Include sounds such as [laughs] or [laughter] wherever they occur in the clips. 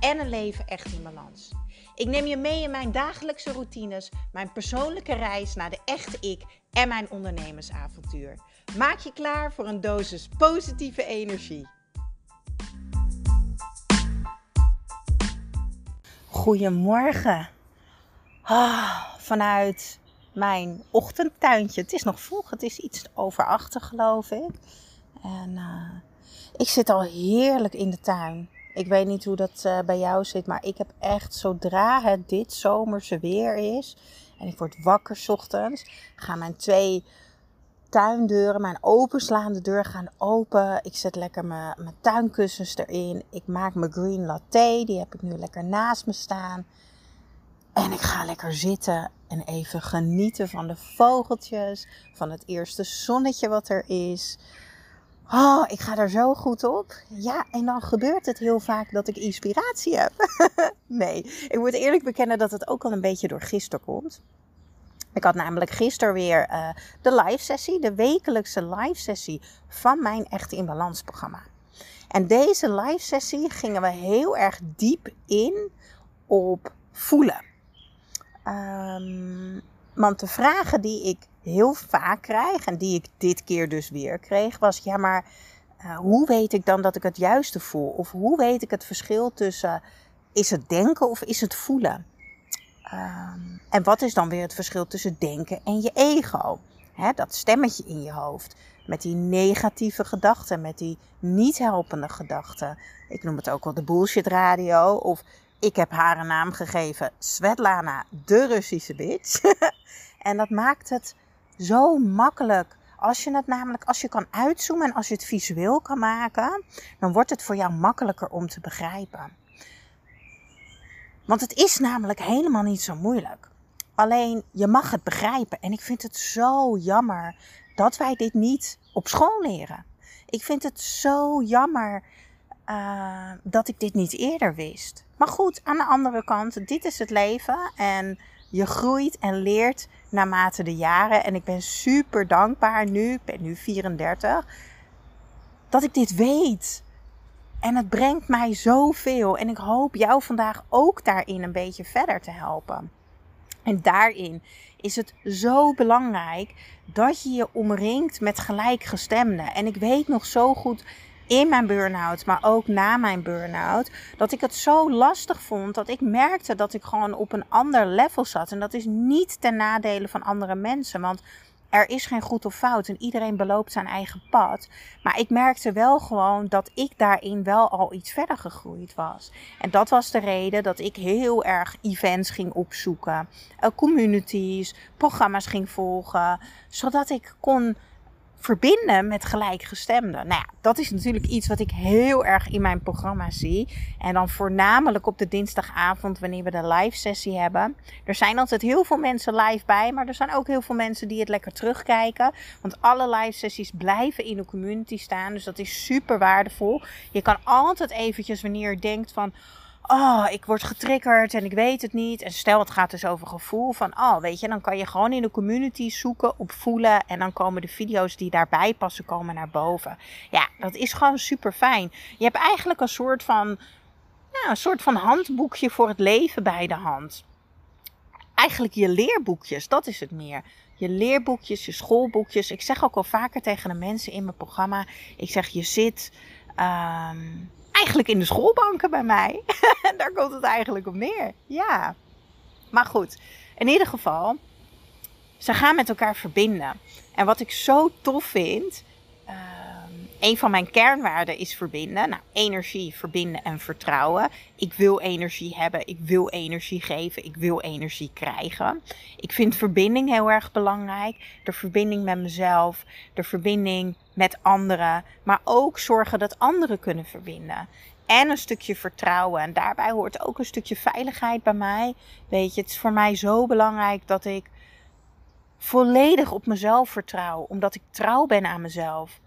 en een leven echt in balans. Ik neem je mee in mijn dagelijkse routines, mijn persoonlijke reis naar de echte ik en mijn ondernemersavontuur. Maak je klaar voor een dosis positieve energie. Goedemorgen. Ah, vanuit mijn ochtendtuintje. Het is nog vroeg, het is iets over achter geloof ik. En uh, ik zit al heerlijk in de tuin. Ik weet niet hoe dat uh, bij jou zit, maar ik heb echt zodra het dit zomerse weer is en ik word wakker s ochtends, gaan mijn twee tuindeuren, mijn openslaande deur gaan open. Ik zet lekker mijn, mijn tuinkussens erin. Ik maak mijn green latte, die heb ik nu lekker naast me staan. En ik ga lekker zitten en even genieten van de vogeltjes, van het eerste zonnetje wat er is. Oh, ik ga er zo goed op. Ja, en dan gebeurt het heel vaak dat ik inspiratie heb. [laughs] nee, ik moet eerlijk bekennen dat het ook al een beetje door gisteren komt. Ik had namelijk gisteren weer uh, de live sessie, de wekelijkse live sessie van mijn Echt in Balans programma. En deze live sessie gingen we heel erg diep in op voelen. Um, want de vragen die ik heel vaak krijg en die ik dit keer dus weer kreeg, was: ja, maar uh, hoe weet ik dan dat ik het juiste voel? Of hoe weet ik het verschil tussen is het denken of is het voelen? Um, en wat is dan weer het verschil tussen denken en je ego? Dat stemmetje in je hoofd. Met die negatieve gedachten, met die niet helpende gedachten. Ik noem het ook wel de bullshit radio. Of ik heb haar een naam gegeven, Svetlana, de Russische bitch. [laughs] en dat maakt het zo makkelijk. Als je het namelijk, als je kan uitzoomen en als je het visueel kan maken, dan wordt het voor jou makkelijker om te begrijpen. Want het is namelijk helemaal niet zo moeilijk. Alleen je mag het begrijpen. En ik vind het zo jammer dat wij dit niet op school leren. Ik vind het zo jammer uh, dat ik dit niet eerder wist. Maar goed, aan de andere kant, dit is het leven. En je groeit en leert naarmate de jaren. En ik ben super dankbaar nu, ik ben nu 34, dat ik dit weet. En het brengt mij zoveel. En ik hoop jou vandaag ook daarin een beetje verder te helpen. En daarin is het zo belangrijk dat je je omringt met gelijkgestemden. En ik weet nog zo goed in mijn burn-out, maar ook na mijn burn-out, dat ik het zo lastig vond dat ik merkte dat ik gewoon op een ander level zat. En dat is niet ten nadele van andere mensen, want er is geen goed of fout en iedereen beloopt zijn eigen pad. Maar ik merkte wel gewoon dat ik daarin wel al iets verder gegroeid was. En dat was de reden dat ik heel erg events ging opzoeken, eh, communities, programma's ging volgen, zodat ik kon verbinden met gelijkgestemden. Nou ja, dat is natuurlijk iets wat ik heel erg in mijn programma zie. En dan voornamelijk op de dinsdagavond wanneer we de live sessie hebben. Er zijn altijd heel veel mensen live bij, maar er zijn ook heel veel mensen die het lekker terugkijken. Want alle live sessies blijven in de community staan, dus dat is super waardevol. Je kan altijd eventjes wanneer je denkt van oh, ik word getriggerd en ik weet het niet. En stel het gaat dus over gevoel van, oh, weet je, dan kan je gewoon in de community zoeken op voelen. En dan komen de video's die daarbij passen, komen naar boven. Ja, dat is gewoon super fijn. Je hebt eigenlijk een soort van, een soort van handboekje voor het leven bij de hand. Eigenlijk je leerboekjes, dat is het meer. Je leerboekjes, je schoolboekjes. Ik zeg ook al vaker tegen de mensen in mijn programma. Ik zeg, je zit... Um, eigenlijk in de schoolbanken bij mij. [laughs] Daar komt het eigenlijk op neer. Ja. Maar goed, in ieder geval, ze gaan met elkaar verbinden. En wat ik zo tof vind, een van mijn kernwaarden is verbinden. Nou, energie, verbinden en vertrouwen. Ik wil energie hebben, ik wil energie geven, ik wil energie krijgen. Ik vind verbinding heel erg belangrijk. De verbinding met mezelf, de verbinding met anderen, maar ook zorgen dat anderen kunnen verbinden. En een stukje vertrouwen. En daarbij hoort ook een stukje veiligheid bij mij. Weet je, het is voor mij zo belangrijk dat ik volledig op mezelf vertrouw, omdat ik trouw ben aan mezelf.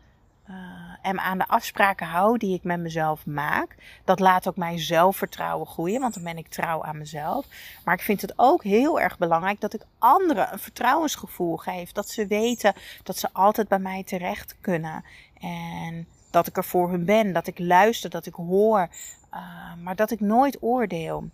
Uh, en aan de afspraken hou die ik met mezelf maak. Dat laat ook mijn zelfvertrouwen groeien, want dan ben ik trouw aan mezelf. Maar ik vind het ook heel erg belangrijk dat ik anderen een vertrouwensgevoel geef. Dat ze weten dat ze altijd bij mij terecht kunnen. En dat ik er voor hun ben, dat ik luister, dat ik hoor, uh, maar dat ik nooit oordeel.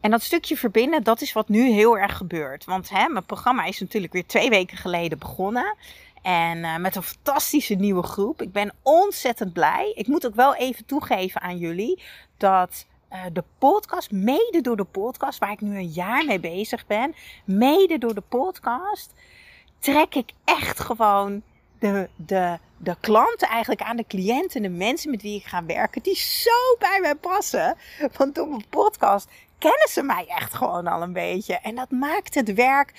En dat stukje verbinden, dat is wat nu heel erg gebeurt. Want hè, mijn programma is natuurlijk weer twee weken geleden begonnen. En uh, met een fantastische nieuwe groep. Ik ben ontzettend blij. Ik moet ook wel even toegeven aan jullie dat uh, de podcast, mede door de podcast, waar ik nu een jaar mee bezig ben, mede door de podcast, trek ik echt gewoon de, de, de klanten eigenlijk aan, de cliënten, de mensen met wie ik ga werken, die zo bij mij passen. Want door mijn podcast kennen ze mij echt gewoon al een beetje. En dat maakt het werk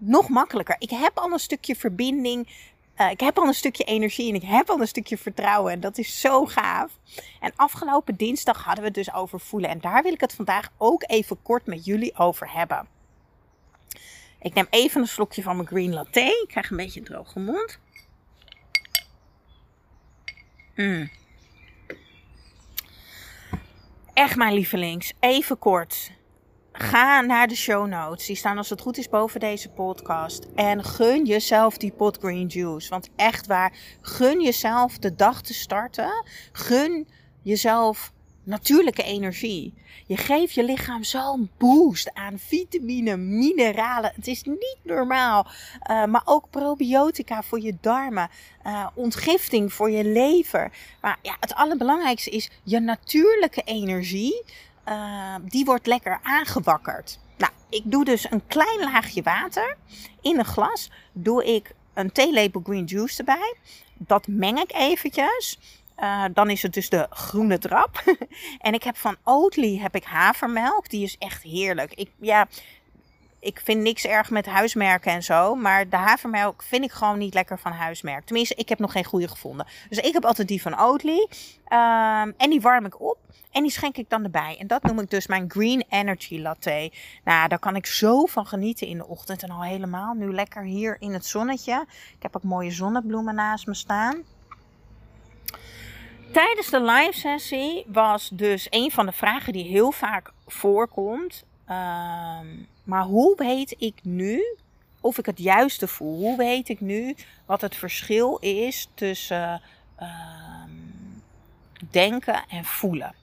nog makkelijker. Ik heb al een stukje verbinding. Uh, ik heb al een stukje energie en ik heb al een stukje vertrouwen. En dat is zo gaaf. En afgelopen dinsdag hadden we het dus over voelen. En daar wil ik het vandaag ook even kort met jullie over hebben. Ik neem even een slokje van mijn green latte. Ik krijg een beetje een droge mond. Mm. Echt mijn lievelings. Even kort. Ga naar de show notes. Die staan als het goed is boven deze podcast. En gun jezelf die pot green juice. Want echt waar, gun jezelf de dag te starten. Gun jezelf natuurlijke energie. Je geeft je lichaam zo'n boost aan vitamine, mineralen. Het is niet normaal. Uh, maar ook probiotica voor je darmen. Uh, ontgifting voor je lever. Maar ja, het allerbelangrijkste is je natuurlijke energie. Uh, die wordt lekker aangewakkerd. Nou, ik doe dus een klein laagje water in een glas. Doe ik een theelepel green juice erbij. Dat meng ik eventjes. Uh, dan is het dus de groene trap. [laughs] en ik heb van Oatly heb ik havermelk. Die is echt heerlijk. Ik, ja, ik vind niks erg met huismerken en zo. Maar de havermelk vind ik gewoon niet lekker van huismerk. Tenminste, ik heb nog geen goede gevonden. Dus ik heb altijd die van Oatly. Um, en die warm ik op. En die schenk ik dan erbij. En dat noem ik dus mijn Green Energy Latte. Nou, daar kan ik zo van genieten in de ochtend. En al helemaal nu lekker hier in het zonnetje. Ik heb ook mooie zonnebloemen naast me staan. Tijdens de live sessie was dus een van de vragen die heel vaak voorkomt. Uh, maar hoe weet ik nu of ik het juiste voel? Hoe weet ik nu wat het verschil is tussen uh, denken en voelen?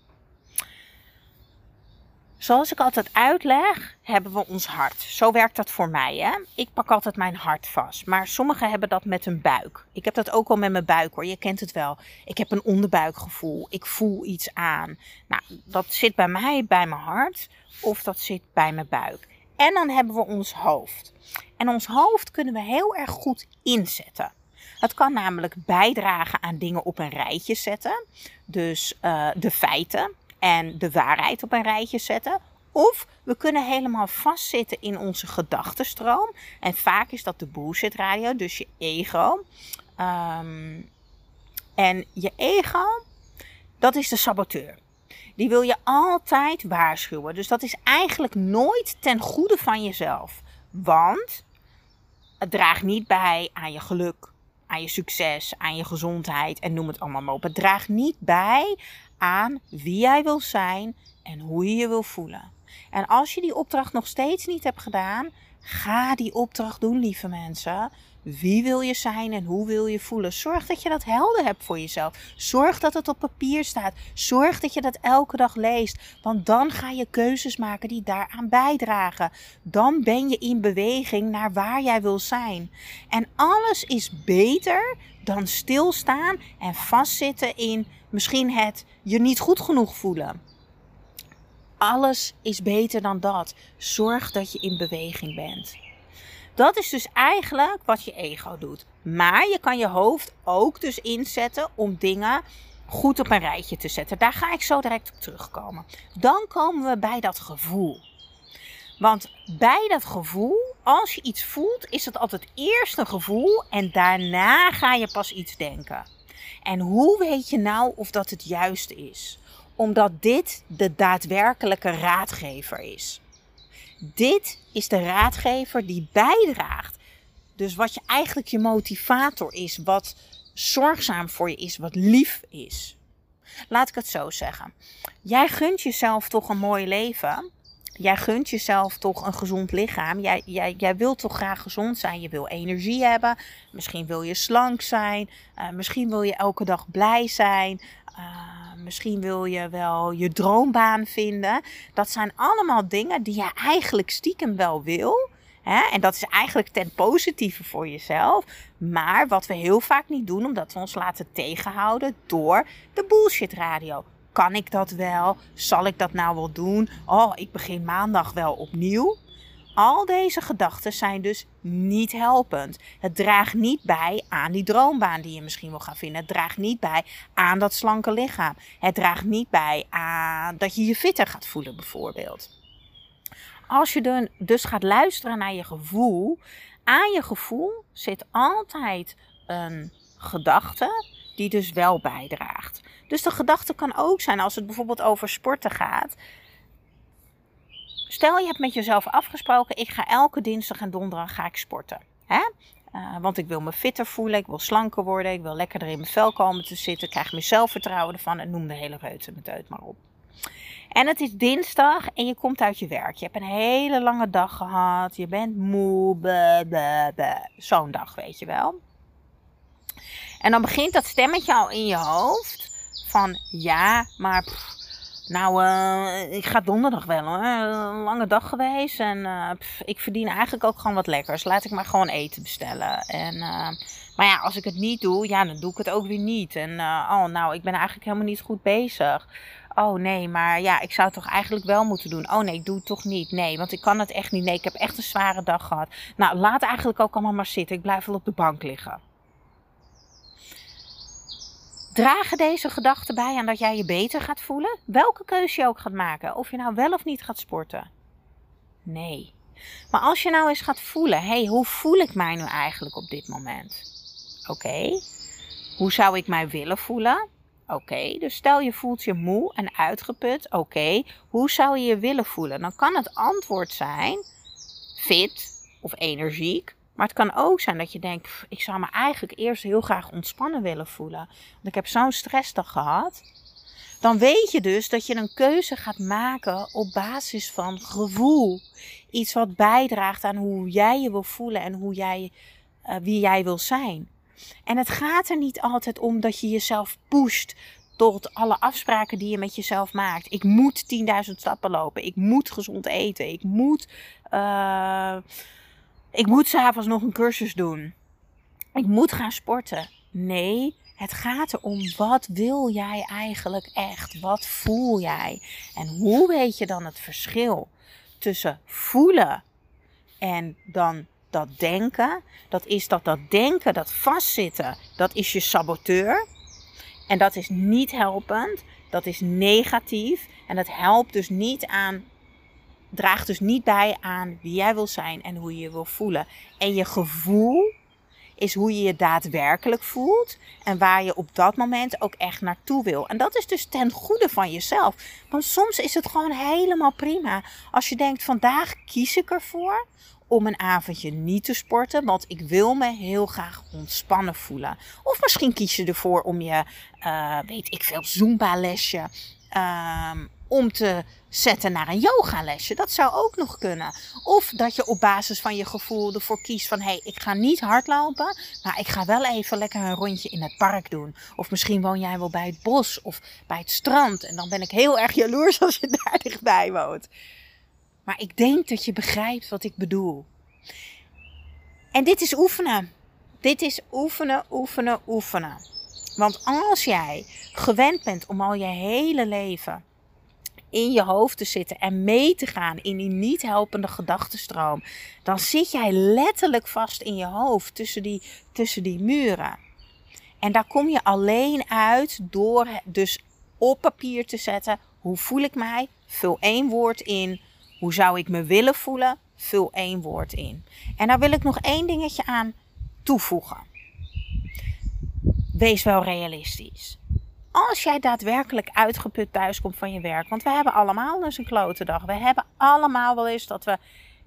Zoals ik altijd uitleg, hebben we ons hart. Zo werkt dat voor mij. Hè? Ik pak altijd mijn hart vast. Maar sommigen hebben dat met hun buik. Ik heb dat ook al met mijn buik hoor. Je kent het wel. Ik heb een onderbuikgevoel. Ik voel iets aan. Nou, dat zit bij mij bij mijn hart. Of dat zit bij mijn buik. En dan hebben we ons hoofd. En ons hoofd kunnen we heel erg goed inzetten. Het kan namelijk bijdragen aan dingen op een rijtje zetten. Dus uh, de feiten en de waarheid op een rijtje zetten. Of we kunnen helemaal vastzitten in onze gedachtenstroom. En vaak is dat de bullshit radio, dus je ego. Um, en je ego, dat is de saboteur. Die wil je altijd waarschuwen. Dus dat is eigenlijk nooit ten goede van jezelf. Want het draagt niet bij aan je geluk, aan je succes, aan je gezondheid en noem het allemaal maar op. Het draagt niet bij aan wie jij wil zijn en hoe je je wil voelen. En als je die opdracht nog steeds niet hebt gedaan, ga die opdracht doen, lieve mensen. Wie wil je zijn en hoe wil je voelen? Zorg dat je dat helder hebt voor jezelf. Zorg dat het op papier staat. Zorg dat je dat elke dag leest. Want dan ga je keuzes maken die daaraan bijdragen. Dan ben je in beweging naar waar jij wil zijn. En alles is beter dan stilstaan en vastzitten in misschien het je niet goed genoeg voelen. Alles is beter dan dat. Zorg dat je in beweging bent. Dat is dus eigenlijk wat je ego doet. Maar je kan je hoofd ook dus inzetten om dingen goed op een rijtje te zetten. Daar ga ik zo direct op terugkomen. Dan komen we bij dat gevoel. Want bij dat gevoel, als je iets voelt, is het altijd eerst een gevoel en daarna ga je pas iets denken. En hoe weet je nou of dat het juiste is? Omdat dit de daadwerkelijke raadgever is. Dit is de raadgever die bijdraagt. Dus wat je eigenlijk je motivator is, wat zorgzaam voor je is, wat lief is. Laat ik het zo zeggen. Jij gunt jezelf toch een mooi leven. Jij gunt jezelf toch een gezond lichaam. Jij, jij, jij wilt toch graag gezond zijn. Je wil energie hebben. Misschien wil je slank zijn. Uh, misschien wil je elke dag blij zijn. Uh, misschien wil je wel je droombaan vinden. Dat zijn allemaal dingen die je eigenlijk stiekem wel wil. En dat is eigenlijk ten positieve voor jezelf. Maar wat we heel vaak niet doen, omdat we ons laten tegenhouden door de bullshit radio. Kan ik dat wel? Zal ik dat nou wel doen? Oh, ik begin maandag wel opnieuw. Al deze gedachten zijn dus niet helpend. Het draagt niet bij aan die droombaan die je misschien wil gaan vinden. Het draagt niet bij aan dat slanke lichaam. Het draagt niet bij aan dat je je fitter gaat voelen, bijvoorbeeld. Als je dus gaat luisteren naar je gevoel, aan je gevoel zit altijd een gedachte die dus wel bijdraagt. Dus de gedachte kan ook zijn als het bijvoorbeeld over sporten gaat. Stel je hebt met jezelf afgesproken, ik ga elke dinsdag en donderdag ga ik sporten. Hè? Uh, want ik wil me fitter voelen, ik wil slanker worden, ik wil lekkerder in mijn vel komen te zitten, ik krijg mijn zelfvertrouwen ervan en noem de hele reuze met uit maar op. En het is dinsdag en je komt uit je werk. Je hebt een hele lange dag gehad. Je bent moe. Zo'n dag, weet je wel. En dan begint dat stemmetje al in je hoofd. Van ja, maar nou, uh, ik ga donderdag wel hoor. Een lange dag geweest. En uh, ik verdien eigenlijk ook gewoon wat lekkers. Laat ik maar gewoon eten bestellen. En, uh, maar ja, als ik het niet doe, ja, dan doe ik het ook weer niet. En oh, nou, ik ben eigenlijk helemaal niet goed bezig. Oh nee, maar ja, ik zou het toch eigenlijk wel moeten doen. Oh nee, ik doe het toch niet. Nee, want ik kan het echt niet. Nee, ik heb echt een zware dag gehad. Nou, laat eigenlijk ook allemaal maar zitten. Ik blijf wel op de bank liggen. Dragen deze gedachten bij aan dat jij je beter gaat voelen? Welke keuze je ook gaat maken. Of je nou wel of niet gaat sporten. Nee. Maar als je nou eens gaat voelen. Hé, hey, hoe voel ik mij nu eigenlijk op dit moment? Oké. Hoe zou ik mij willen voelen? Oké, dus stel je voelt je moe en uitgeput. Oké, hoe zou je je willen voelen? Dan kan het antwoord zijn fit of energiek. Maar het kan ook zijn dat je denkt, ik zou me eigenlijk eerst heel graag ontspannen willen voelen. Want ik heb zo'n stressdag gehad. Dan weet je dus dat je een keuze gaat maken op basis van gevoel. Iets wat bijdraagt aan hoe jij je wil voelen en hoe jij, uh, wie jij wil zijn. En het gaat er niet altijd om dat je jezelf pusht tot alle afspraken die je met jezelf maakt. Ik moet 10.000 stappen lopen. Ik moet gezond eten. Ik moet, uh, ik moet s'avonds nog een cursus doen. Ik moet gaan sporten. Nee, het gaat erom wat wil jij eigenlijk echt? Wat voel jij? En hoe weet je dan het verschil tussen voelen en dan dat denken. Dat is dat dat denken, dat vastzitten, dat is je saboteur. En dat is niet helpend. Dat is negatief. En dat helpt dus niet aan. Draagt dus niet bij aan wie jij wil zijn en hoe je je wil voelen. En je gevoel is hoe je je daadwerkelijk voelt en waar je op dat moment ook echt naartoe wil. En dat is dus ten goede van jezelf. Want soms is het gewoon helemaal prima als je denkt: vandaag kies ik ervoor om een avondje niet te sporten, want ik wil me heel graag ontspannen voelen. Of misschien kies je ervoor om je, uh, weet ik veel, Zumba-lesje um, om te zetten naar een yogalesje. Dat zou ook nog kunnen. Of dat je op basis van je gevoel ervoor kiest van... hé, hey, ik ga niet hardlopen, maar ik ga wel even lekker een rondje in het park doen. Of misschien woon jij wel bij het bos of bij het strand. En dan ben ik heel erg jaloers [laughs] als je daar dichtbij woont. Maar ik denk dat je begrijpt wat ik bedoel. En dit is oefenen. Dit is oefenen, oefenen, oefenen. Want als jij gewend bent om al je hele leven in je hoofd te zitten en mee te gaan in die niet helpende gedachtenstroom, dan zit jij letterlijk vast in je hoofd tussen die, tussen die muren. En daar kom je alleen uit door dus op papier te zetten: hoe voel ik mij? Vul één woord in. Hoe zou ik me willen voelen? Vul één woord in. En daar wil ik nog één dingetje aan toevoegen. Wees wel realistisch. Als jij daadwerkelijk uitgeput thuiskomt van je werk, want we hebben allemaal eens een klote dag. We hebben allemaal wel eens dat we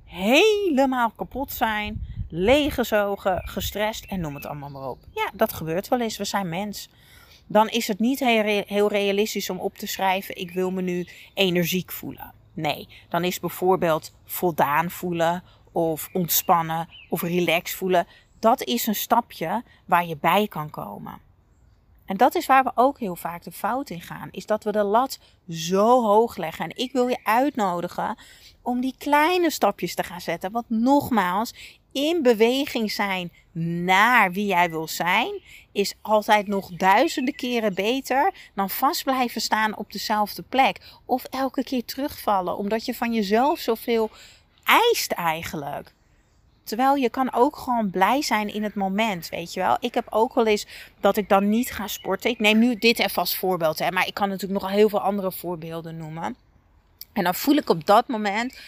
helemaal kapot zijn, leeggezogen, gestrest en noem het allemaal maar op. Ja, dat gebeurt wel eens. We zijn mens. Dan is het niet heel realistisch om op te schrijven: ik wil me nu energiek voelen. Nee, dan is bijvoorbeeld voldaan voelen of ontspannen of relax voelen. Dat is een stapje waar je bij kan komen. En dat is waar we ook heel vaak de fout in gaan. Is dat we de lat zo hoog leggen. En ik wil je uitnodigen om die kleine stapjes te gaan zetten. Want nogmaals, in beweging zijn naar wie jij wil zijn, is altijd nog duizenden keren beter dan vast blijven staan op dezelfde plek. Of elke keer terugvallen, omdat je van jezelf zoveel eist eigenlijk. Terwijl je kan ook gewoon blij zijn in het moment, weet je wel. Ik heb ook wel eens dat ik dan niet ga sporten. Ik neem nu dit even als voorbeeld, hè, maar ik kan natuurlijk nog heel veel andere voorbeelden noemen. En dan voel ik op dat moment,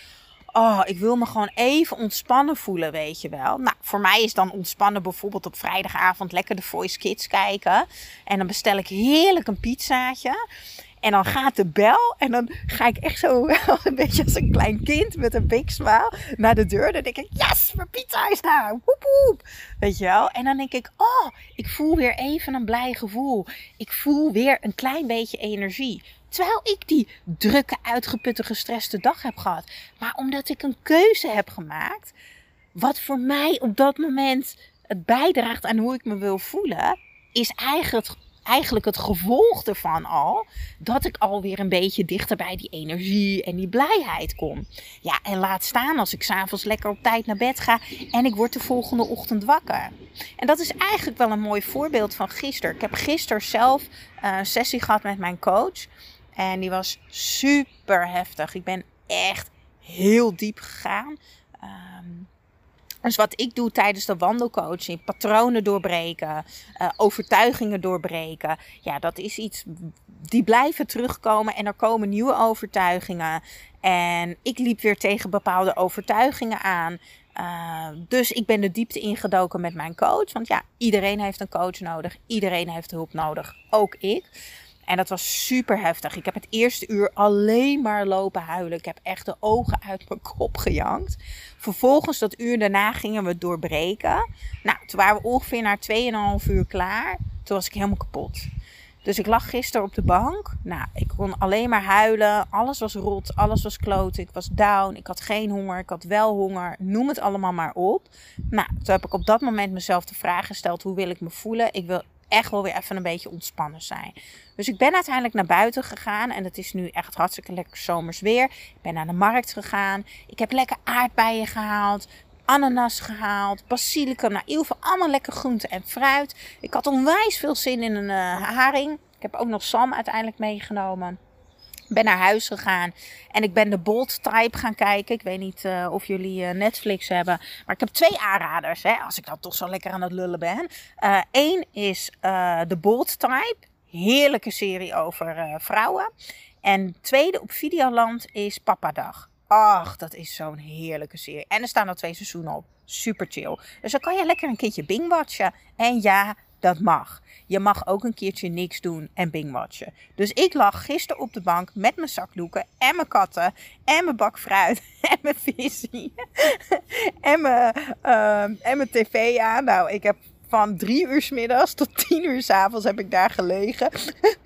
oh, ik wil me gewoon even ontspannen voelen, weet je wel. Nou, voor mij is dan ontspannen bijvoorbeeld op vrijdagavond lekker de Voice Kids kijken. En dan bestel ik heerlijk een pizzaatje. En dan gaat de bel en dan ga ik echt zo een beetje als een klein kind met een big smile naar de deur. Dan denk ik, yes, mijn pizza is daar. Woep woep. Weet je wel? En dan denk ik, oh, ik voel weer even een blij gevoel. Ik voel weer een klein beetje energie. Terwijl ik die drukke, uitgeputte, gestreste dag heb gehad. Maar omdat ik een keuze heb gemaakt, wat voor mij op dat moment het bijdraagt aan hoe ik me wil voelen, is eigenlijk eigenlijk het gevolg ervan al dat ik alweer een beetje dichter bij die energie en die blijheid kom. Ja, en laat staan als ik s'avonds lekker op tijd naar bed ga en ik word de volgende ochtend wakker. En dat is eigenlijk wel een mooi voorbeeld van gisteren. Ik heb gisteren zelf eh, een sessie gehad met mijn coach en die was super heftig. Ik ben echt heel diep gegaan. Um, dus wat ik doe tijdens de wandelcoaching, patronen doorbreken, uh, overtuigingen doorbreken. Ja, dat is iets, die blijven terugkomen en er komen nieuwe overtuigingen. En ik liep weer tegen bepaalde overtuigingen aan. Uh, dus ik ben de diepte ingedoken met mijn coach. Want ja, iedereen heeft een coach nodig. Iedereen heeft hulp nodig. Ook ik. En dat was super heftig. Ik heb het eerste uur alleen maar lopen huilen. Ik heb echt de ogen uit mijn kop gejankt. Vervolgens, dat uur daarna, gingen we doorbreken. Nou, toen waren we ongeveer na 2,5 uur klaar. Toen was ik helemaal kapot. Dus ik lag gisteren op de bank. Nou, ik kon alleen maar huilen. Alles was rot, alles was kloot. Ik was down, ik had geen honger, ik had wel honger. Noem het allemaal maar op. Nou, toen heb ik op dat moment mezelf de vraag gesteld: hoe wil ik me voelen? Ik wil echt wel weer even een beetje ontspannen zijn. Dus ik ben uiteindelijk naar buiten gegaan. En het is nu echt hartstikke lekker zomers weer. Ik ben naar de markt gegaan. Ik heb lekker aardbeien gehaald. Ananas gehaald. Basilicum. Nou, ieder geval allemaal lekker groente en fruit. Ik had onwijs veel zin in een uh, haring. Ik heb ook nog Sam uiteindelijk meegenomen ben naar huis gegaan en ik ben de Bold Type gaan kijken. Ik weet niet uh, of jullie uh, Netflix hebben, maar ik heb twee aanraders. Hè, als ik dan toch zo lekker aan het lullen ben. Eén uh, is de Bold Type. Heerlijke serie over vrouwen. En tweede op Videoland is Papadag. Ach, dat is zo'n heerlijke serie. En er staan al twee seizoenen op. Super chill. Dus dan kan je lekker een keertje bingwatchen. En ja, dat mag. Je mag ook een keertje niks doen en bingwatchen. Dus ik lag gisteren op de bank met mijn zakdoeken en mijn katten en mijn bak fruit [laughs] en mijn visie [laughs] en mijn, uh, en mijn tv aan. Nou, ik heb van drie uur s middags tot tien uur s avonds heb ik daar gelegen.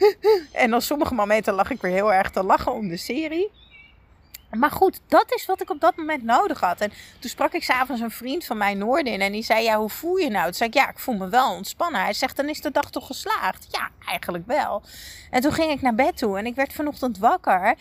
[laughs] en op sommige momenten lag ik weer heel erg te lachen om de serie. Maar goed, dat is wat ik op dat moment nodig had. En toen sprak ik s'avonds een vriend van mij Noordin. En die zei, ja, hoe voel je nou? Toen zei ik, ja, ik voel me wel ontspannen. Hij zegt, dan is de dag toch geslaagd? Ja, eigenlijk wel. En toen ging ik naar bed toe en ik werd vanochtend wakker.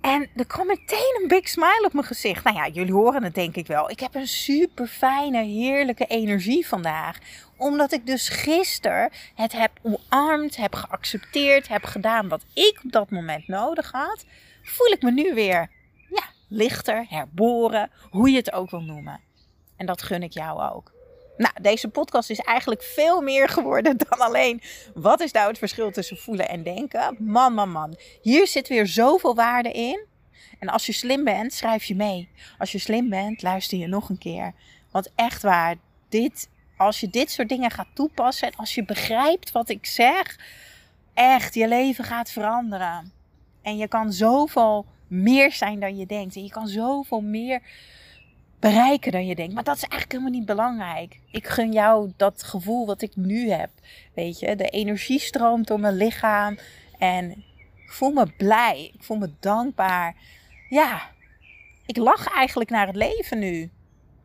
En er kwam meteen een big smile op mijn gezicht. Nou ja, jullie horen het denk ik wel. Ik heb een super fijne, heerlijke energie vandaag. Omdat ik dus gisteren het heb omarmd, heb geaccepteerd, heb gedaan wat ik op dat moment nodig had voel ik me nu weer ja, lichter, herboren, hoe je het ook wil noemen. En dat gun ik jou ook. Nou, deze podcast is eigenlijk veel meer geworden [laughs] dan alleen wat is nou het verschil tussen voelen en denken. Man, man, man. Hier zit weer zoveel waarde in. En als je slim bent, schrijf je mee. Als je slim bent, luister je nog een keer. Want echt waar, dit, als je dit soort dingen gaat toepassen en als je begrijpt wat ik zeg, echt je leven gaat veranderen. En je kan zoveel meer zijn dan je denkt. En je kan zoveel meer bereiken dan je denkt. Maar dat is eigenlijk helemaal niet belangrijk. Ik gun jou dat gevoel wat ik nu heb. Weet je, de energie stroomt door mijn lichaam. En ik voel me blij. Ik voel me dankbaar. Ja, ik lach eigenlijk naar het leven nu.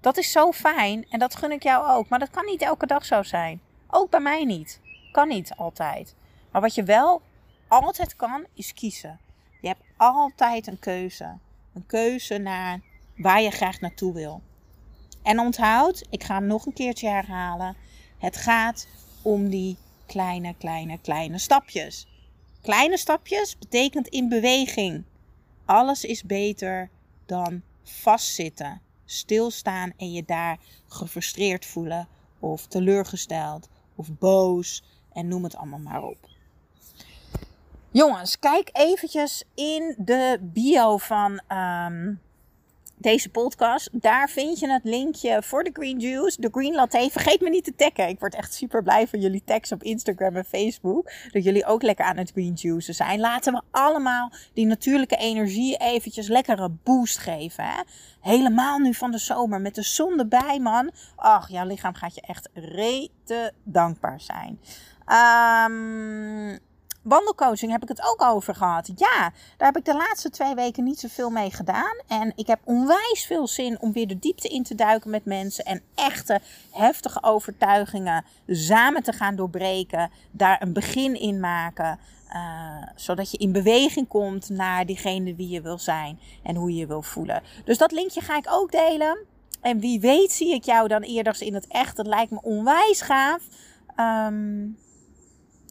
Dat is zo fijn en dat gun ik jou ook. Maar dat kan niet elke dag zo zijn. Ook bij mij niet. Kan niet altijd. Maar wat je wel altijd kan, is kiezen. Altijd een keuze. Een keuze naar waar je graag naartoe wil. En onthoud, ik ga hem nog een keertje herhalen. Het gaat om die kleine, kleine, kleine stapjes. Kleine stapjes betekent in beweging. Alles is beter dan vastzitten, stilstaan en je daar gefrustreerd voelen of teleurgesteld of boos en noem het allemaal maar op. Jongens, kijk eventjes in de bio van ehm, deze podcast. Daar vind je het linkje voor de Green Juice, de Green Latte. Vergeet me niet te taggen. Ik word echt super blij van jullie tags op Instagram en Facebook. Dat jullie ook lekker aan het Green Juice zijn. Laten we allemaal die natuurlijke energie eventjes lekkere boost geven. Hè? Helemaal nu van de zomer met de zon erbij, man. Ach, jouw lichaam gaat je echt rete dankbaar zijn. Um, wandelcoaching heb ik het ook over gehad. Ja, daar heb ik de laatste twee weken niet zoveel mee gedaan. En ik heb onwijs veel zin om weer de diepte in te duiken met mensen. En echte heftige overtuigingen samen te gaan doorbreken. Daar een begin in maken. Uh, zodat je in beweging komt naar diegene wie je wil zijn en hoe je je wil voelen. Dus dat linkje ga ik ook delen. En wie weet zie ik jou dan eerder in het echt. Dat lijkt me onwijs gaaf. Um,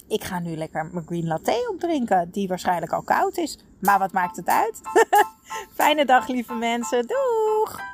ik ga nu lekker mijn green latte opdrinken, die waarschijnlijk al koud is. Maar wat maakt het uit? [laughs] Fijne dag, lieve mensen. Doeg!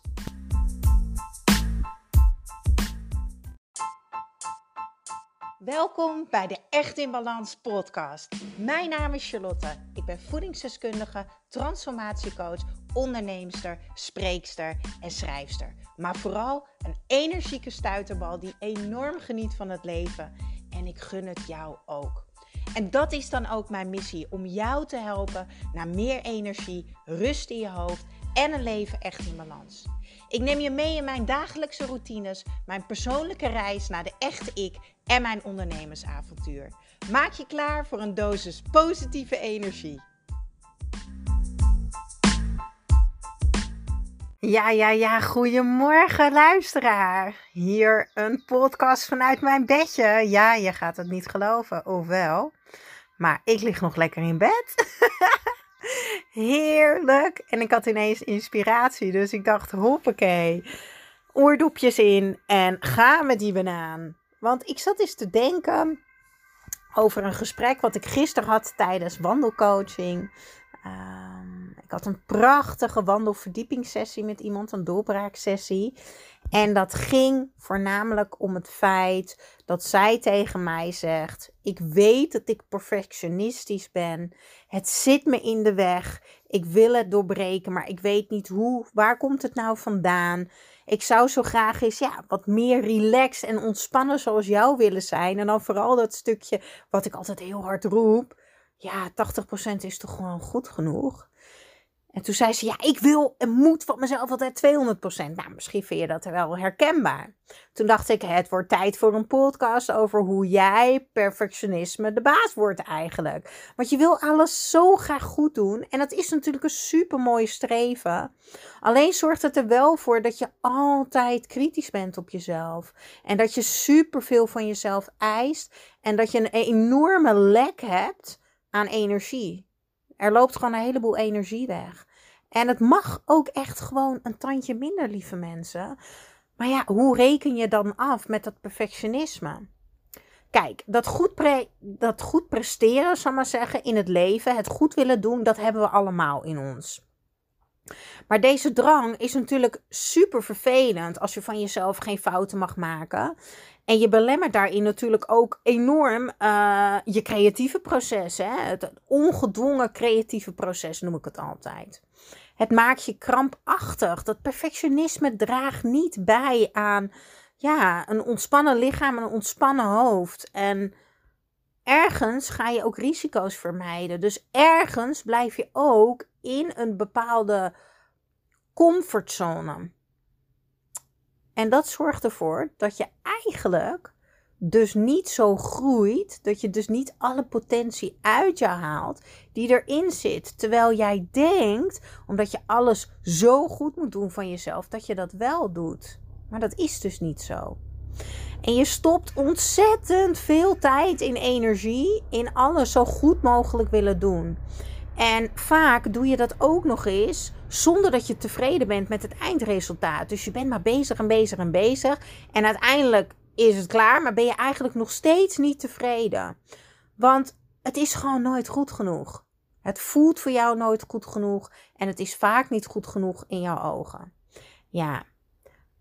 Welkom bij de Echt in Balans podcast. Mijn naam is Charlotte. Ik ben voedingsdeskundige, transformatiecoach, onderneemster, spreekster en schrijfster. Maar vooral een energieke stuiterbal die enorm geniet van het leven. En ik gun het jou ook. En dat is dan ook mijn missie: om jou te helpen naar meer energie, rust in je hoofd en een leven echt in balans. Ik neem je mee in mijn dagelijkse routines, mijn persoonlijke reis naar de echte ik en mijn ondernemersavontuur. Maak je klaar voor een dosis positieve energie. Ja, ja, ja, goedemorgen luisteraar. Hier een podcast vanuit mijn bedje. Ja, je gaat het niet geloven, of wel? Maar ik lig nog lekker in bed. [laughs] Heerlijk. En ik had ineens inspiratie. Dus ik dacht, hoppakee. Oordopjes in en ga met die banaan. Want ik zat eens te denken over een gesprek wat ik gisteren had tijdens wandelcoaching. Ehm, ik had een prachtige wandelverdiepingssessie met iemand, een doorbraaksessie. En dat ging voornamelijk om het feit dat zij tegen mij zegt: Ik weet dat ik perfectionistisch ben. Het zit me in de weg. Ik wil het doorbreken, maar ik weet niet hoe. Waar komt het nou vandaan? Ik zou zo graag eens ja, wat meer relaxed en ontspannen zoals jou willen zijn. En dan vooral dat stukje wat ik altijd heel hard roep. Ja, 80% is toch gewoon goed genoeg? En toen zei ze, ja, ik wil en moet van mezelf altijd 200%. Nou, misschien vind je dat wel herkenbaar. Toen dacht ik, het wordt tijd voor een podcast over hoe jij perfectionisme de baas wordt eigenlijk. Want je wil alles zo graag goed doen. En dat is natuurlijk een super mooi streven. Alleen zorgt het er wel voor dat je altijd kritisch bent op jezelf. En dat je super veel van jezelf eist. En dat je een enorme lek hebt aan energie. Er loopt gewoon een heleboel energie weg. En het mag ook echt gewoon een tandje minder, lieve mensen. Maar ja, hoe reken je dan af met dat perfectionisme? Kijk, dat goed, dat goed presteren, zal maar zeggen, in het leven, het goed willen doen, dat hebben we allemaal in ons. Maar deze drang is natuurlijk super vervelend als je van jezelf geen fouten mag maken. En je belemmert daarin natuurlijk ook enorm uh, je creatieve proces. Hè? Het ongedwongen creatieve proces noem ik het altijd. Het maakt je krampachtig. Dat perfectionisme draagt niet bij aan ja, een ontspannen lichaam en een ontspannen hoofd. En ergens ga je ook risico's vermijden. Dus ergens blijf je ook in een bepaalde comfortzone. En dat zorgt ervoor dat je eigenlijk dus niet zo groeit, dat je dus niet alle potentie uit je haalt die erin zit. Terwijl jij denkt, omdat je alles zo goed moet doen van jezelf, dat je dat wel doet. Maar dat is dus niet zo. En je stopt ontzettend veel tijd en energie in alles zo goed mogelijk willen doen. En vaak doe je dat ook nog eens zonder dat je tevreden bent met het eindresultaat. Dus je bent maar bezig en bezig en bezig. En uiteindelijk is het klaar, maar ben je eigenlijk nog steeds niet tevreden. Want het is gewoon nooit goed genoeg. Het voelt voor jou nooit goed genoeg en het is vaak niet goed genoeg in jouw ogen. Ja,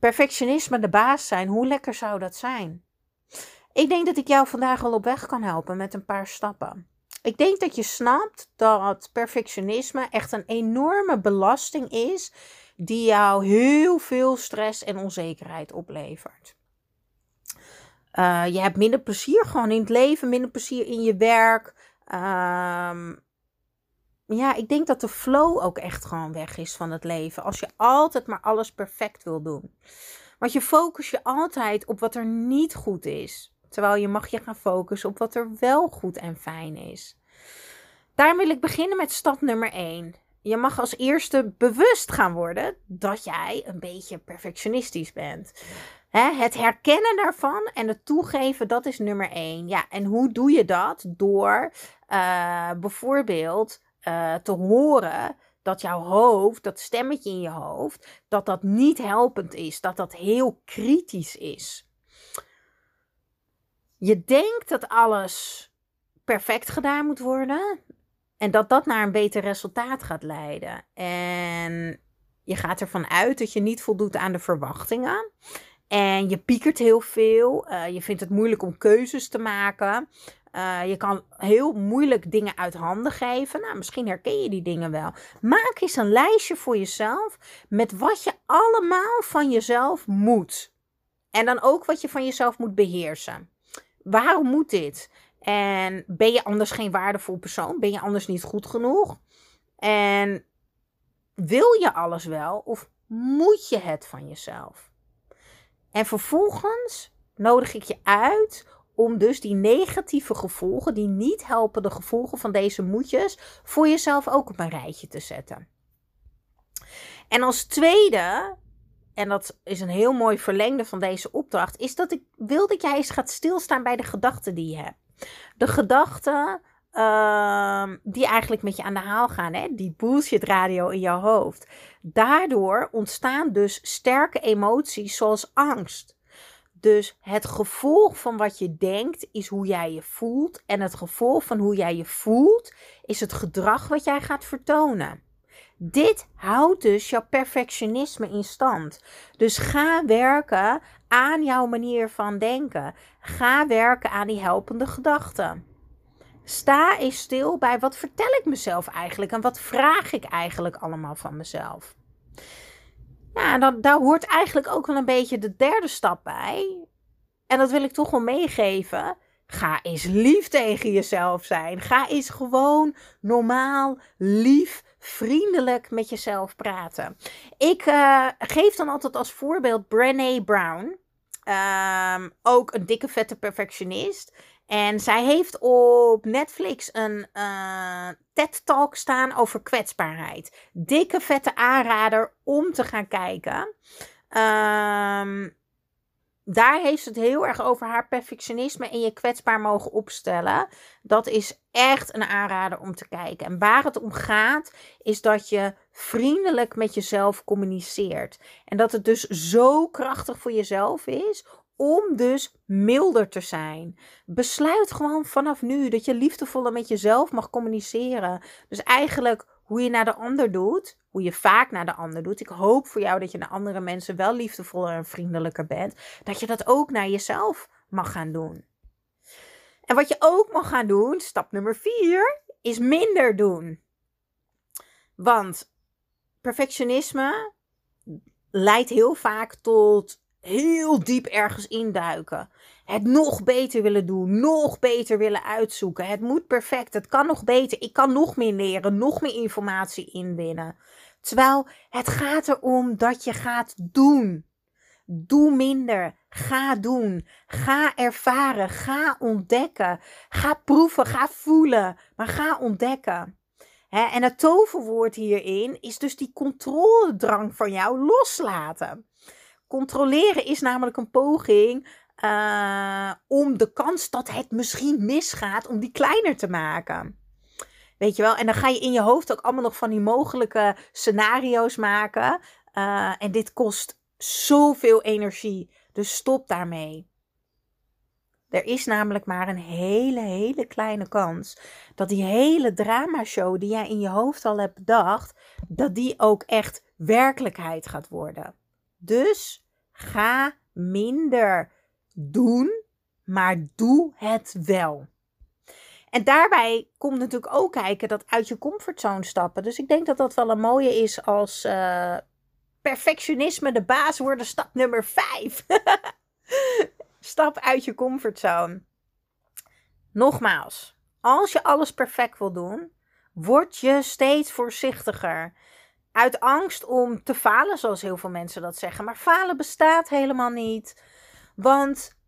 perfectionisme de baas zijn, hoe lekker zou dat zijn? Ik denk dat ik jou vandaag wel op weg kan helpen met een paar stappen. Ik denk dat je snapt dat perfectionisme echt een enorme belasting is die jou heel veel stress en onzekerheid oplevert. Uh, je hebt minder plezier gewoon in het leven, minder plezier in je werk. Uh, ja, ik denk dat de flow ook echt gewoon weg is van het leven. Als je altijd maar alles perfect wil doen. Want je focus je altijd op wat er niet goed is. Terwijl je mag je gaan focussen op wat er wel goed en fijn is. Daar wil ik beginnen met stap nummer 1. Je mag als eerste bewust gaan worden dat jij een beetje perfectionistisch bent. het herkennen daarvan en het toegeven, dat is nummer 1. Ja, en hoe doe je dat? Door uh, bijvoorbeeld uh, te horen dat jouw hoofd, dat stemmetje in je hoofd, dat dat niet helpend is, dat dat heel kritisch is. Je denkt dat alles perfect gedaan moet worden en dat dat naar een beter resultaat gaat leiden. En je gaat ervan uit dat je niet voldoet aan de verwachtingen. En je piekert heel veel. Uh, je vindt het moeilijk om keuzes te maken. Uh, je kan heel moeilijk dingen uit handen geven. Nou, misschien herken je die dingen wel. Maak eens een lijstje voor jezelf met wat je allemaal van jezelf moet. En dan ook wat je van jezelf moet beheersen. Waarom moet dit? En ben je anders geen waardevol persoon? Ben je anders niet goed genoeg? En wil je alles wel of moet je het van jezelf? En vervolgens nodig ik je uit om dus die negatieve gevolgen, die niet helpende gevolgen van deze moedjes, voor jezelf ook op een rijtje te zetten. En als tweede, en dat is een heel mooi verlengde van deze opdracht, is dat ik wil dat jij eens gaat stilstaan bij de gedachten die je hebt. De gedachten uh, die eigenlijk met je aan de haal gaan, hè? die bullshit radio in jouw hoofd. Daardoor ontstaan dus sterke emoties zoals angst. Dus het gevolg van wat je denkt is hoe jij je voelt. En het gevolg van hoe jij je voelt is het gedrag wat jij gaat vertonen. Dit houdt dus jouw perfectionisme in stand. Dus ga werken aan jouw manier van denken. Ga werken aan die helpende gedachten. Sta eens stil bij wat vertel ik mezelf eigenlijk en wat vraag ik eigenlijk allemaal van mezelf. En dan, daar hoort eigenlijk ook wel een beetje de derde stap bij. En dat wil ik toch wel meegeven. Ga eens lief tegen jezelf zijn. Ga eens gewoon normaal, lief, vriendelijk met jezelf praten. Ik uh, geef dan altijd als voorbeeld Brené Brown. Um, ook een dikke vette perfectionist. En zij heeft op Netflix een uh, TED-talk staan over kwetsbaarheid. Dikke vette aanrader om te gaan kijken. Um, daar heeft ze het heel erg over haar perfectionisme en je kwetsbaar mogen opstellen. Dat is echt een aanrader om te kijken. En waar het om gaat, is dat je vriendelijk met jezelf communiceert. En dat het dus zo krachtig voor jezelf is om dus milder te zijn. Besluit gewoon vanaf nu dat je liefdevoller met jezelf mag communiceren. Dus eigenlijk hoe je naar de ander doet, hoe je vaak naar de ander doet. Ik hoop voor jou dat je naar andere mensen wel liefdevoller en vriendelijker bent. Dat je dat ook naar jezelf mag gaan doen. En wat je ook mag gaan doen, stap nummer vier, is minder doen. Want perfectionisme leidt heel vaak tot heel diep ergens induiken. Het nog beter willen doen, nog beter willen uitzoeken. Het moet perfect, het kan nog beter. Ik kan nog meer leren, nog meer informatie inwinnen. Terwijl het gaat erom dat je gaat doen. Doe minder. Ga doen. Ga ervaren. Ga ontdekken. Ga proeven. Ga voelen. Maar ga ontdekken. en het toverwoord hierin is dus die controledrang van jou loslaten. Controleren is namelijk een poging uh, om de kans dat het misschien misgaat, om die kleiner te maken. Weet je wel? En dan ga je in je hoofd ook allemaal nog van die mogelijke scenario's maken. Uh, en dit kost zoveel energie. Dus stop daarmee. Er is namelijk maar een hele, hele kleine kans dat die hele dramashow die jij in je hoofd al hebt bedacht, dat die ook echt werkelijkheid gaat worden. Dus ga minder doen, maar doe het wel. En daarbij komt natuurlijk ook kijken dat uit je comfortzone stappen. Dus ik denk dat dat wel een mooie is als uh, perfectionisme de baas worden, stap nummer 5. [laughs] stap uit je comfortzone. Nogmaals, als je alles perfect wil doen, word je steeds voorzichtiger. Uit angst om te falen, zoals heel veel mensen dat zeggen. Maar falen bestaat helemaal niet. Want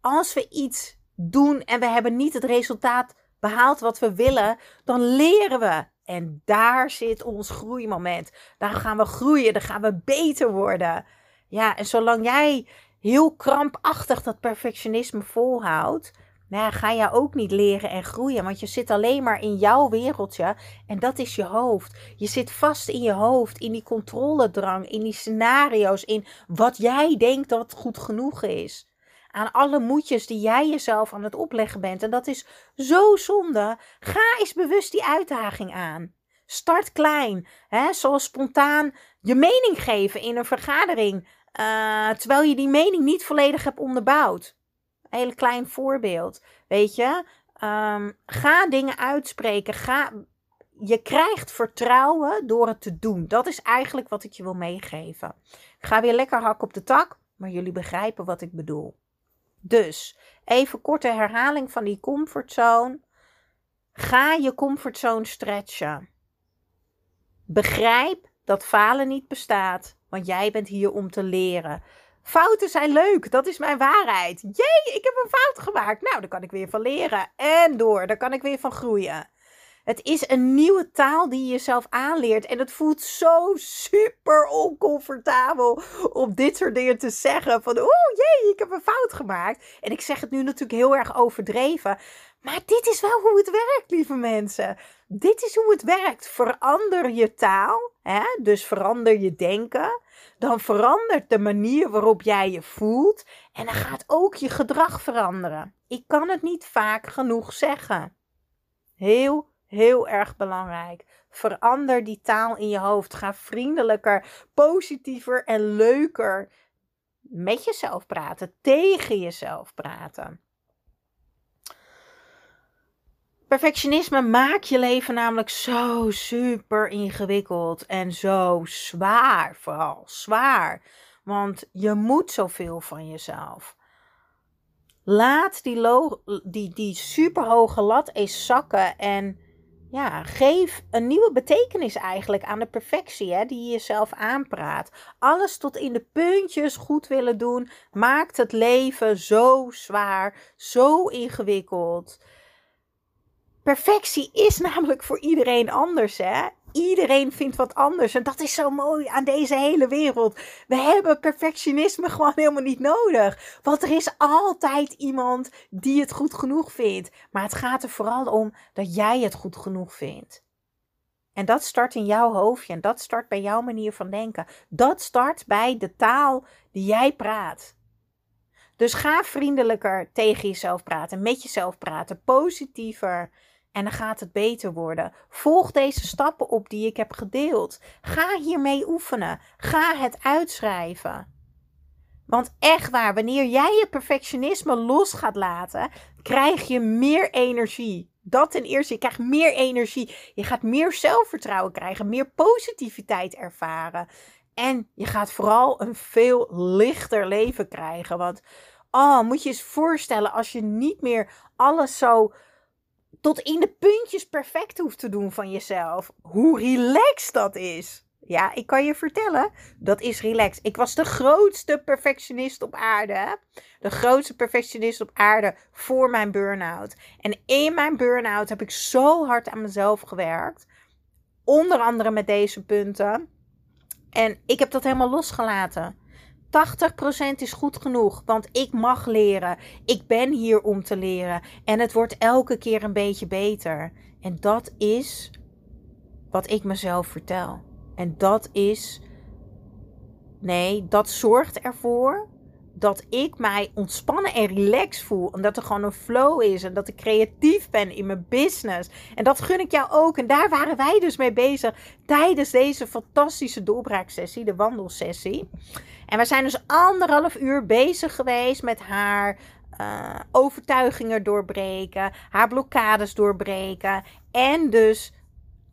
als we iets doen en we hebben niet het resultaat behaald wat we willen, dan leren we. En daar zit ons groeimoment. Daar gaan we groeien, daar gaan we beter worden. Ja, en zolang jij heel krampachtig dat perfectionisme volhoudt, nou ga je ook niet leren en groeien. Want je zit alleen maar in jouw wereldje. En dat is je hoofd. Je zit vast in je hoofd. In die controledrang. In die scenario's. In wat jij denkt dat goed genoeg is. Aan alle moedjes die jij jezelf aan het opleggen bent. En dat is zo zonde. Ga eens bewust die uitdaging aan. Start klein. Hè? Zoals spontaan je mening geven in een vergadering. Uh, terwijl je die mening niet volledig hebt onderbouwd hele klein voorbeeld. Weet je, ehm, ga dingen uitspreken. Ga, je krijgt vertrouwen door het te doen. Dat is eigenlijk wat ik je wil meegeven. Ik ga weer lekker hak op de tak, maar jullie begrijpen wat ik bedoel. Dus even korte herhaling van die comfortzone. Ga je comfortzone stretchen. Begrijp dat falen niet bestaat, want jij bent hier om te leren. Fouten zijn leuk, dat is mijn waarheid. Jee, ik heb een fout gemaakt. Nou, daar kan ik weer van leren. En door, daar kan ik weer van groeien. Het is een nieuwe taal die je jezelf aanleert. En het voelt zo super oncomfortabel om dit soort dingen te zeggen. Van, oh jee, ik heb een fout gemaakt. En ik zeg het nu natuurlijk heel erg overdreven. Maar dit is wel hoe het werkt, lieve mensen. Dit is hoe het werkt. Verander je taal, hè? dus verander je denken. Dan verandert de manier waarop jij je voelt. En dan gaat ook je gedrag veranderen. Ik kan het niet vaak genoeg zeggen. Heel, heel erg belangrijk. Verander die taal in je hoofd. Ga vriendelijker, positiever en leuker met jezelf praten, tegen jezelf praten. Perfectionisme maakt je leven namelijk zo super ingewikkeld en zo zwaar, vooral zwaar. Want je moet zoveel van jezelf. Laat die, die, die superhoge lat eens zakken en ja, geef een nieuwe betekenis eigenlijk aan de perfectie hè, die je jezelf aanpraat. Alles tot in de puntjes goed willen doen maakt het leven zo zwaar, zo ingewikkeld. Perfectie is namelijk voor iedereen anders, hè? Iedereen vindt wat anders. En dat is zo mooi aan deze hele wereld. We hebben perfectionisme gewoon helemaal niet nodig. Want er is altijd iemand die het goed genoeg vindt. Maar het gaat er vooral om dat jij het goed genoeg vindt. En dat start in jouw hoofdje. En dat start bij jouw manier van denken. Dat start bij de taal die jij praat. Dus ga vriendelijker tegen jezelf praten, met jezelf praten, positiever. En dan gaat het beter worden. Volg deze stappen op die ik heb gedeeld. Ga hiermee oefenen. Ga het uitschrijven. Want echt waar, wanneer jij je perfectionisme los gaat laten, krijg je meer energie. Dat ten eerste, je krijgt meer energie. Je gaat meer zelfvertrouwen krijgen, meer positiviteit ervaren. En je gaat vooral een veel lichter leven krijgen. Want, oh, moet je eens voorstellen als je niet meer alles zo tot in de puntjes perfect hoeft te doen van jezelf. Hoe relaxed dat is. Ja, ik kan je vertellen, dat is relaxed. Ik was de grootste perfectionist op aarde. De grootste perfectionist op aarde voor mijn burn-out. En in mijn burn-out heb ik zo hard aan mezelf gewerkt. Onder andere met deze punten. En ik heb dat helemaal losgelaten. 80% is goed genoeg, want ik mag leren. Ik ben hier om te leren. En het wordt elke keer een beetje beter. En dat is wat ik mezelf vertel. En dat is. Nee, dat zorgt ervoor dat ik mij ontspannen en relaxed voel. En dat er gewoon een flow is. En dat ik creatief ben in mijn business. En dat gun ik jou ook. En daar waren wij dus mee bezig tijdens deze fantastische doorbraaksessie, de wandelsessie. En we zijn dus anderhalf uur bezig geweest met haar. Uh, overtuigingen doorbreken, haar blokkades doorbreken en dus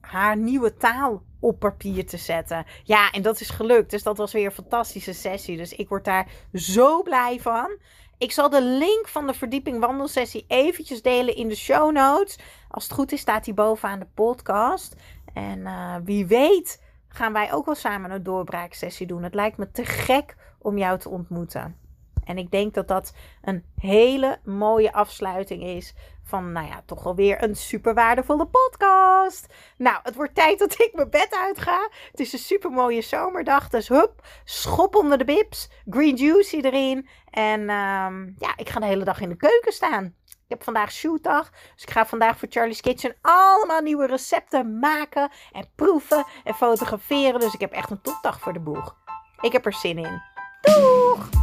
haar nieuwe taal op papier te zetten. Ja, en dat is gelukt. Dus dat was weer een fantastische sessie. Dus ik word daar zo blij van. Ik zal de link van de verdieping wandelsessie eventjes delen in de show notes. Als het goed is, staat die bovenaan de podcast. En uh, wie weet gaan wij ook wel samen een doorbraaksessie doen. Het lijkt me te gek om jou te ontmoeten. En ik denk dat dat een hele mooie afsluiting is van, nou ja, toch alweer een super waardevolle podcast. Nou, het wordt tijd dat ik mijn bed uitga. Het is een super mooie zomerdag. Dus hup, schop onder de bips. Green juicy erin. En um, ja, ik ga de hele dag in de keuken staan. Ik heb vandaag shootdag. Dus ik ga vandaag voor Charlie's Kitchen allemaal nieuwe recepten maken. En proeven en fotograferen. Dus ik heb echt een topdag voor de boeg. Ik heb er zin in. Doeg!